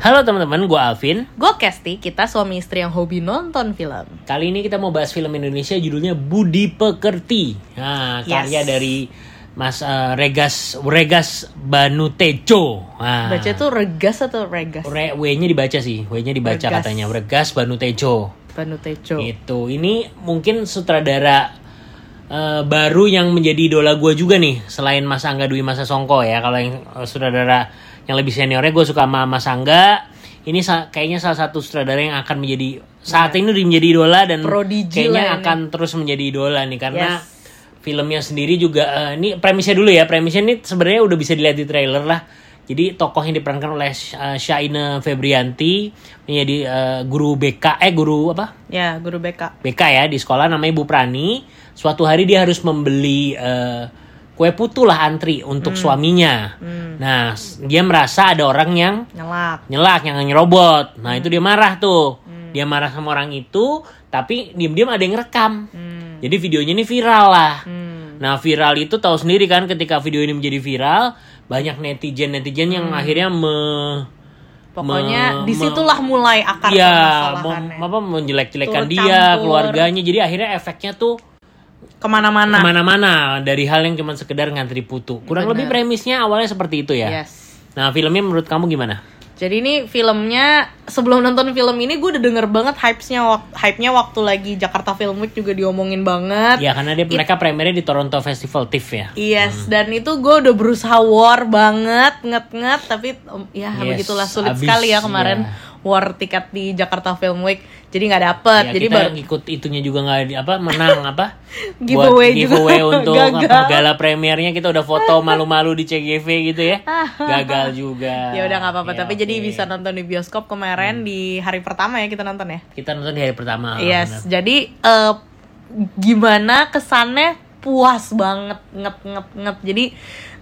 Halo teman-teman, gue Alvin. Gue Kesti, kita suami istri yang hobi nonton film. Kali ini kita mau bahas film Indonesia judulnya Budi Pekerti. Nah, karya Yes. dari Mas eh, Regas Regas Banutejo. Nah, Baca tuh regas atau regas? Re- W-nya dibaca sih, W-nya dibaca Regas. katanya Regas Banutejo. Banutejo. Itu. Ini mungkin sutradara eh, baru yang menjadi idola gue juga nih, selain Mas Angga Dwi Masa Songko ya. Kalau yang eh, sutradara yang lebih seniornya gue suka sama Mas Angga. Ini sa- kayaknya salah satu sutradara yang akan menjadi saat ini udah menjadi idola dan Prodigi kayaknya lah ini. akan terus menjadi idola nih karena Yes. filmnya sendiri juga eh, ini premisnya dulu ya. Premisnya ini sebenarnya udah bisa dilihat di trailer lah. Jadi tokoh yang diperankan oleh uh, Syaina Febrianti menjadi eh, guru BK eh guru apa? Ya, guru BK. BK ya di sekolah namanya Bu Prani. Suatu hari dia harus membeli eh, kue putu lah antri untuk suaminya. Nah, s- dia merasa ada orang yang Nyelak. nyelak, yang nyerobot. Nah, itu dia marah tuh. Dia marah sama orang itu, tapi diam-diam ada yang rekam. Hmm. Jadi videonya ini viral lah. Hmm. Nah, viral itu tahu sendiri kan ketika video ini menjadi viral, banyak netizen-netizen yang akhirnya me Pokoknya Me- di situlah mulai akar permasalahannya. mem- apa menjelek-jelekan dia, campur. keluarganya. Jadi akhirnya efeknya tuh Ke mana-mana. ke mana-mana dari hal yang cuma sekedar ngantri putu. Kurang Benar. lebih premisnya awalnya seperti itu ya. Yes. Nah, filmnya menurut kamu gimana? Jadi ini filmnya sebelum nonton film ini gue udah denger banget hype-nya wak- hype-nya waktu lagi Jakarta Film Week juga diomongin banget. Ya karena dia mereka premiernya di Toronto Festival TIFF ya. Yes, dan itu gue udah berusaha war banget, nget-nget, tapi um, ya Yes, begitulah sulit abis, sekali ya kemarin ya. war tiket di Jakarta Film Week, jadi nggak dapet, Ya, jadi kita baru ikut itunya juga nggak di- apa menang apa Giveaway buat juga. giveaway untuk Gagal. apa gala premiernya kita udah foto malu-malu di CGV gitu ya gagal juga ya udah nggak apa-apa, Ya, tapi jadi oke. Hmm. bisa nonton di bioskop kemarin di hari pertama ya kita nonton ya. kita nonton di hari pertama yes, benar. jadi eh, gimana kesannya puas banget nget nget nget jadi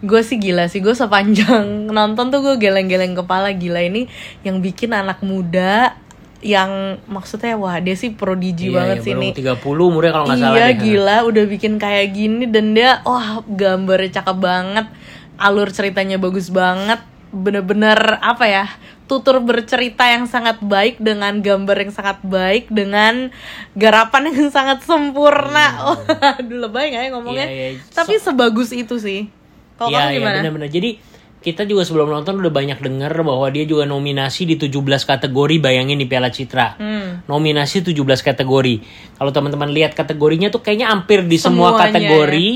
gue sih gila sih gue sepanjang nonton tuh gue geleng-geleng kepala gila ini yang bikin anak muda yang maksudnya wah dia sih prodigi Iya, banget iya, sih ini 30 umurnya kalau nggak salah iya gila udah bikin kayak gini dan dia wah gambarnya cakep banget. Alur ceritanya bagus banget. Bener-bener apa ya tutur bercerita yang sangat baik dengan gambar yang sangat baik dengan garapan yang sangat sempurna. Waduh lebay nggak ya ngomongnya? Hmm. Iya, iya. tapi sebagus itu sih. Kalau Iya, kamu iya gimana? benar-benar. Jadi kita juga sebelum nonton udah banyak denger bahwa dia juga nominasi di 17 kategori bayangin di Piala Citra. Hmm. Nominasi 17 kategori. Kalau teman-teman lihat kategorinya tuh kayaknya hampir di semua Semuanya, kategori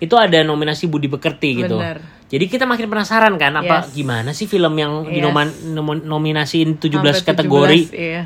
itu ada nominasi Budi Pekerti gitu. Bener. Jadi kita makin penasaran kan apa Yes. gimana sih film yang Yes. dinoman- nom- nominasiin 17 Sampai kategori. 17, iya.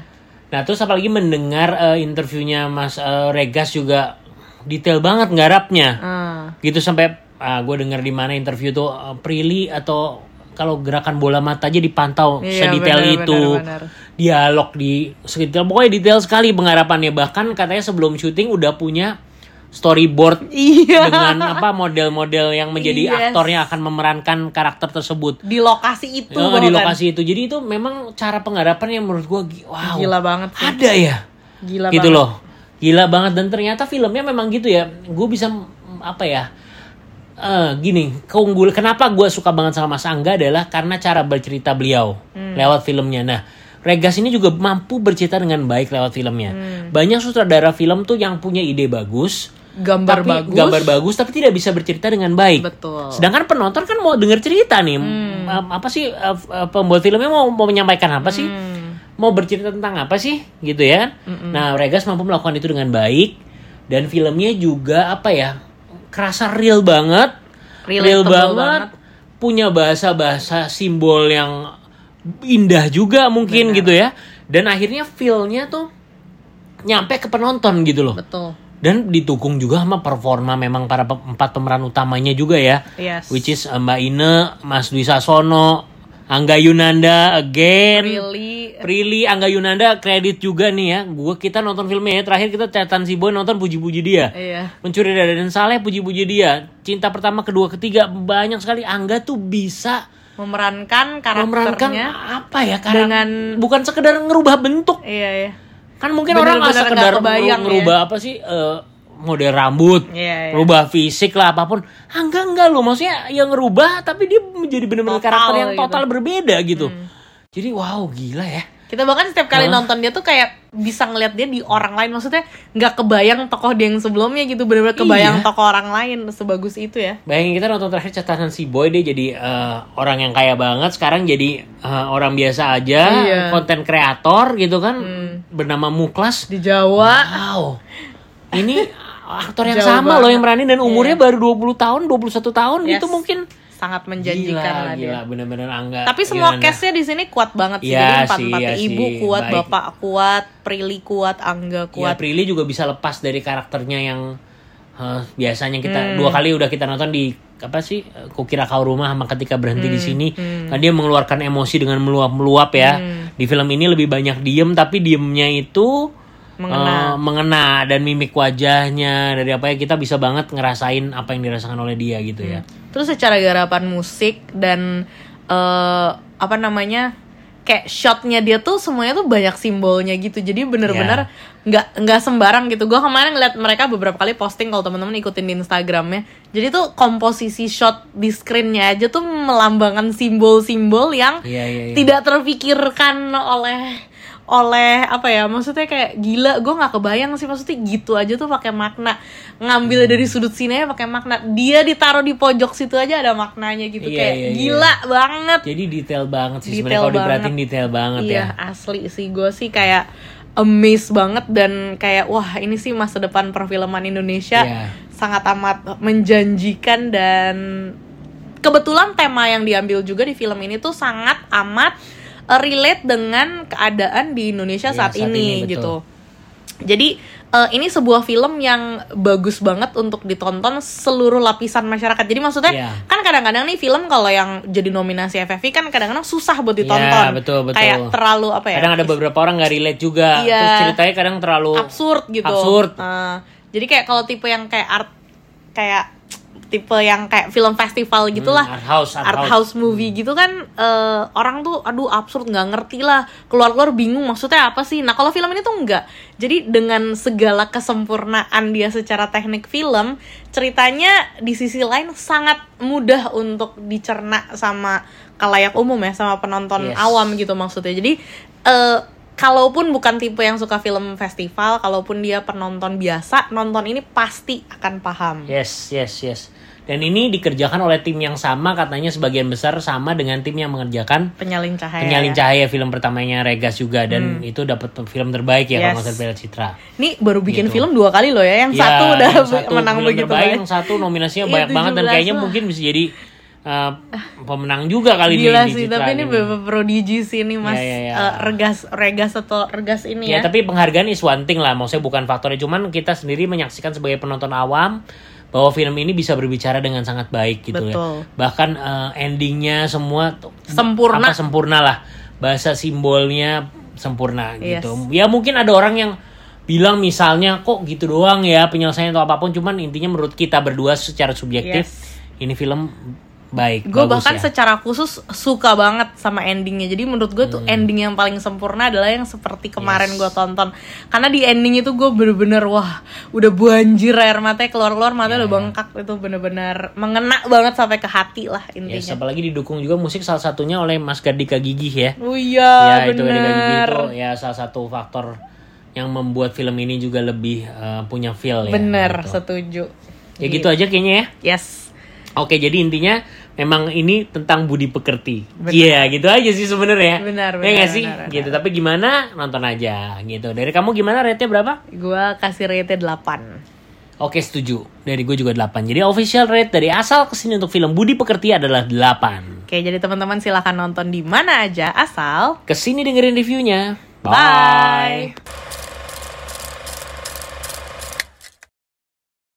Nah terus apalagi mendengar eh, interviewnya Mas eh, Regas juga detail banget nggarapnya Ah. gitu sampai gue denger di mana interview tuh uh, Prilly atau kalau gerakan bola mata aja dipantau Iya, sedetail benar, itu. benar, benar. dialog di sedetail pokoknya detail sekali penggarapannya bahkan katanya sebelum syuting udah punya storyboard iya. dengan apa model-model yang menjadi Yes. aktor yang akan memerankan karakter tersebut. Di lokasi itu Eh, di bahkan. lokasi itu. Jadi itu memang cara penggarapan yang menurut gue wow. Gila banget sih. Ada ya? Gila gitu banget. loh. Gila banget. Dan ternyata filmnya memang gitu ya. Gue bisa apa ya eh gini keunggul kenapa gue suka banget sama Mas Angga adalah karena cara bercerita beliau Hmm. lewat filmnya. Nah Regas ini juga mampu bercerita dengan baik lewat filmnya. Hmm. banyak sutradara film tuh yang punya ide bagus gambar tapi bagus. gambar bagus tapi tidak bisa bercerita dengan baik. Betul. Sedangkan penonton kan mau denger cerita nih. Hmm. Apa sih eh, eh, pembuat filmnya mau mau menyampaikan apa sih? Hmm. mau bercerita tentang apa sih? Gitu ya. Nah Regas mampu melakukan itu dengan baik. Dan filmnya juga apa ya kerasa real banget real Relatable banget, banget. punya bahasa-bahasa simbol yang indah juga mungkin gitu ya. Dan akhirnya feelnya tuh nyampe ke penonton gitu loh. Betul. Dan didukung juga sama performa memang para pe- empat pemeran utamanya juga ya. Yes. Which is uh, Mbak Ine, Mas Dwi Sasono, Angga Yunanda again. really Prilly, Angga Yunanda kredit juga nih ya. Gua kita nonton filmnya ya. Terakhir kita catatan si Boy nonton puji-puji dia. iya Mencuri Dada dan Saleh puji-puji dia. Cinta pertama, kedua, ketiga banyak sekali Angga tuh bisa memerankan memerankan karakternya apa ya karak- dengan- bukan sekedar ngerubah bentuk. iya iya Kan mungkin orang nggak sekedar nggak kebayang ngerubah apa sih eh, model rambut, Iya, iya. rubah fisik lah apa pun. Ah, enggak enggak loh, maksudnya yang ngerubah tapi dia menjadi benar-benar karakter yang gitu. total berbeda gitu. Jadi wow gila ya. Kita bahkan setiap kali Hah? nonton dia tuh kayak bisa ngeliat dia di orang lain. Maksudnya nggak kebayang tokoh dia yang sebelumnya gitu. Bener-bener kebayang Iya. tokoh orang lain sebagus itu ya. Bayangin kita nonton terakhir catatan si Boy dia jadi eh, orang yang kaya banget sekarang jadi eh, orang biasa aja, Iya. konten kreator gitu kan bernama Muklas. Di Jawa. Wow. Ini aktor yang Jauh sama banget. loh yang meranin dan umurnya baru 20 tahun, 21 tahun Yes. gitu mungkin. Sangat menjanjikan gila, lah dia. gila, bener-bener angga. Tapi semua cast-nya di sini kuat banget sih. Iya Jadi empat iya ibu kuat, Baik. bapak kuat, Prilly kuat, Angga Ya, kuat. Prilly juga bisa lepas dari karakternya yang eh, biasanya kita Hmm. dua kali udah kita nonton di apa sih kukira kau rumah sama ketika berhenti Hmm. di sini kan dia mengeluarkan emosi dengan meluap-meluap ya Hmm. di film ini lebih banyak diem tapi diemnya itu Mengena. eh, mengena dan mimik wajahnya dari apa ya kita bisa banget ngerasain apa yang dirasakan oleh dia gitu ya Terus secara garapan musik dan eh apa namanya kayak shotnya dia tuh semuanya tuh banyak simbolnya gitu. Jadi bener-bener nggak nggak sembarang gitu. Gue kemarin ngeliat mereka beberapa kali posting kalau teman-teman ikutin di Instagramnya. Jadi tuh komposisi shot di screennya aja tuh melambangkan simbol-simbol yang Iya, iya, iya. tidak terpikirkan oleh oleh apa ya maksudnya kayak gila gue nggak kebayang sih maksudnya gitu aja tuh pakai makna ngambil Hmm. dari sudut sini pakai makna dia ditaruh di pojok situ aja ada maknanya gitu Iya, kayak iya, iya. gila banget jadi detail banget sih sebenarnya kalau diperhatiin detail banget iya ya asli sih gue sih kayak amazed banget dan kayak wah ini sih masa depan perfilman Indonesia Iya. sangat amat menjanjikan dan kebetulan tema yang diambil juga di film ini tuh sangat amat eh, relate dengan keadaan di Indonesia Iya, saat, saat ini, ini, betul. gitu. Jadi eh, ini sebuah film yang bagus banget untuk ditonton seluruh lapisan masyarakat. Jadi maksudnya Iya. kan kadang-kadang nih film kalau yang jadi nominasi FFI kan kadang-kadang susah buat ditonton. Iya, betul, betul. Kayak terlalu apa ya? kadang ada beberapa orang nggak relate juga Iya. terus ceritanya kadang terlalu absurd gitu. Absurd. Eh, jadi kayak kalau tipe yang kayak art kayak tipe yang kayak film festival gitulah. Hmm, art house, art art house. house movie gitu kan eh, orang tuh aduh absurd nggak ngerti lah keluar-keluar bingung maksudnya apa sih nah kalau film ini tuh enggak jadi dengan segala kesempurnaan dia secara teknik film ceritanya di sisi lain sangat mudah untuk dicerna sama kalayak umum ya sama penonton Yes. awam gitu maksudnya jadi eh, kalaupun bukan tipe yang suka film festival kalaupun dia penonton biasa nonton ini pasti akan paham Yes, yes, yes. Dan ini dikerjakan oleh tim yang sama katanya sebagian besar sama dengan tim yang mengerjakan penyalin cahaya Penyalin ya. Cahaya film pertamanya Regas juga dan itu dapat film terbaik ya kalau Yes. nggak salah Piala Citra. Ini baru bikin Gitu. film dua kali loh ya. Yang Ya, satu udah yang satu menang begitu terbaik, banyak. yang satu nominasinya Iya, banyak banget dan 17 kayaknya mungkin bisa jadi uh, pemenang juga kali Gila di sih, Citra tapi ini beberapa prodigi sih ini Mas Ya, ya, ya. eh, Regas Regas atau Regas ini Ya, ya. tapi penghargaan is one thing lah, maksudnya bukan faktornya, cuman kita sendiri menyaksikan sebagai penonton awam bahwa film ini bisa berbicara dengan sangat baik gitu Betul. ya. Bahkan eh, endingnya semua Sempurna. apa sempurna lah, bahasa simbolnya sempurna Yes. gitu. Ya mungkin ada orang yang bilang misalnya kok gitu doang ya penyelesaian atau apa pun, cuman intinya menurut kita berdua secara subjektif Yes. ini film baik. Gue bahkan ya. secara khusus suka banget sama endingnya. Jadi menurut gue tuh ending yang paling sempurna adalah yang seperti kemarin Hmm. Yes. gue tonton. Karena di ending itu gue bener-bener wah udah banjir air matanya keluar-keluar mata Ya, udah bengkak itu bener-bener mengena banget sampai ke hati lah Yes, intinya. apalagi didukung juga musik salah satunya oleh Mas Gardika Gigih ya. Oh iya ya itu Gardika bener. itu ya salah satu faktor yang membuat film ini juga lebih eh, punya feel ya. Bener, gitu. setuju. Ya gitu aja kayaknya ya. Yes. Oke, jadi intinya memang ini tentang budi pekerti. Iya, gitu aja sih sebenarnya. Benar, Ya benar, nggak sih? benar, benar. Gitu. Tapi gimana? Nonton aja gitu. Dari kamu gimana rate-nya berapa? Gua kasih rate 8. Oke, setuju. Dari gue juga 8. Jadi official rate dari asal ke sini untuk film Budi Pekerti adalah 8. Oke, jadi teman-teman silahkan nonton di mana aja asal Ke sini dengerin reviewnya. Bye.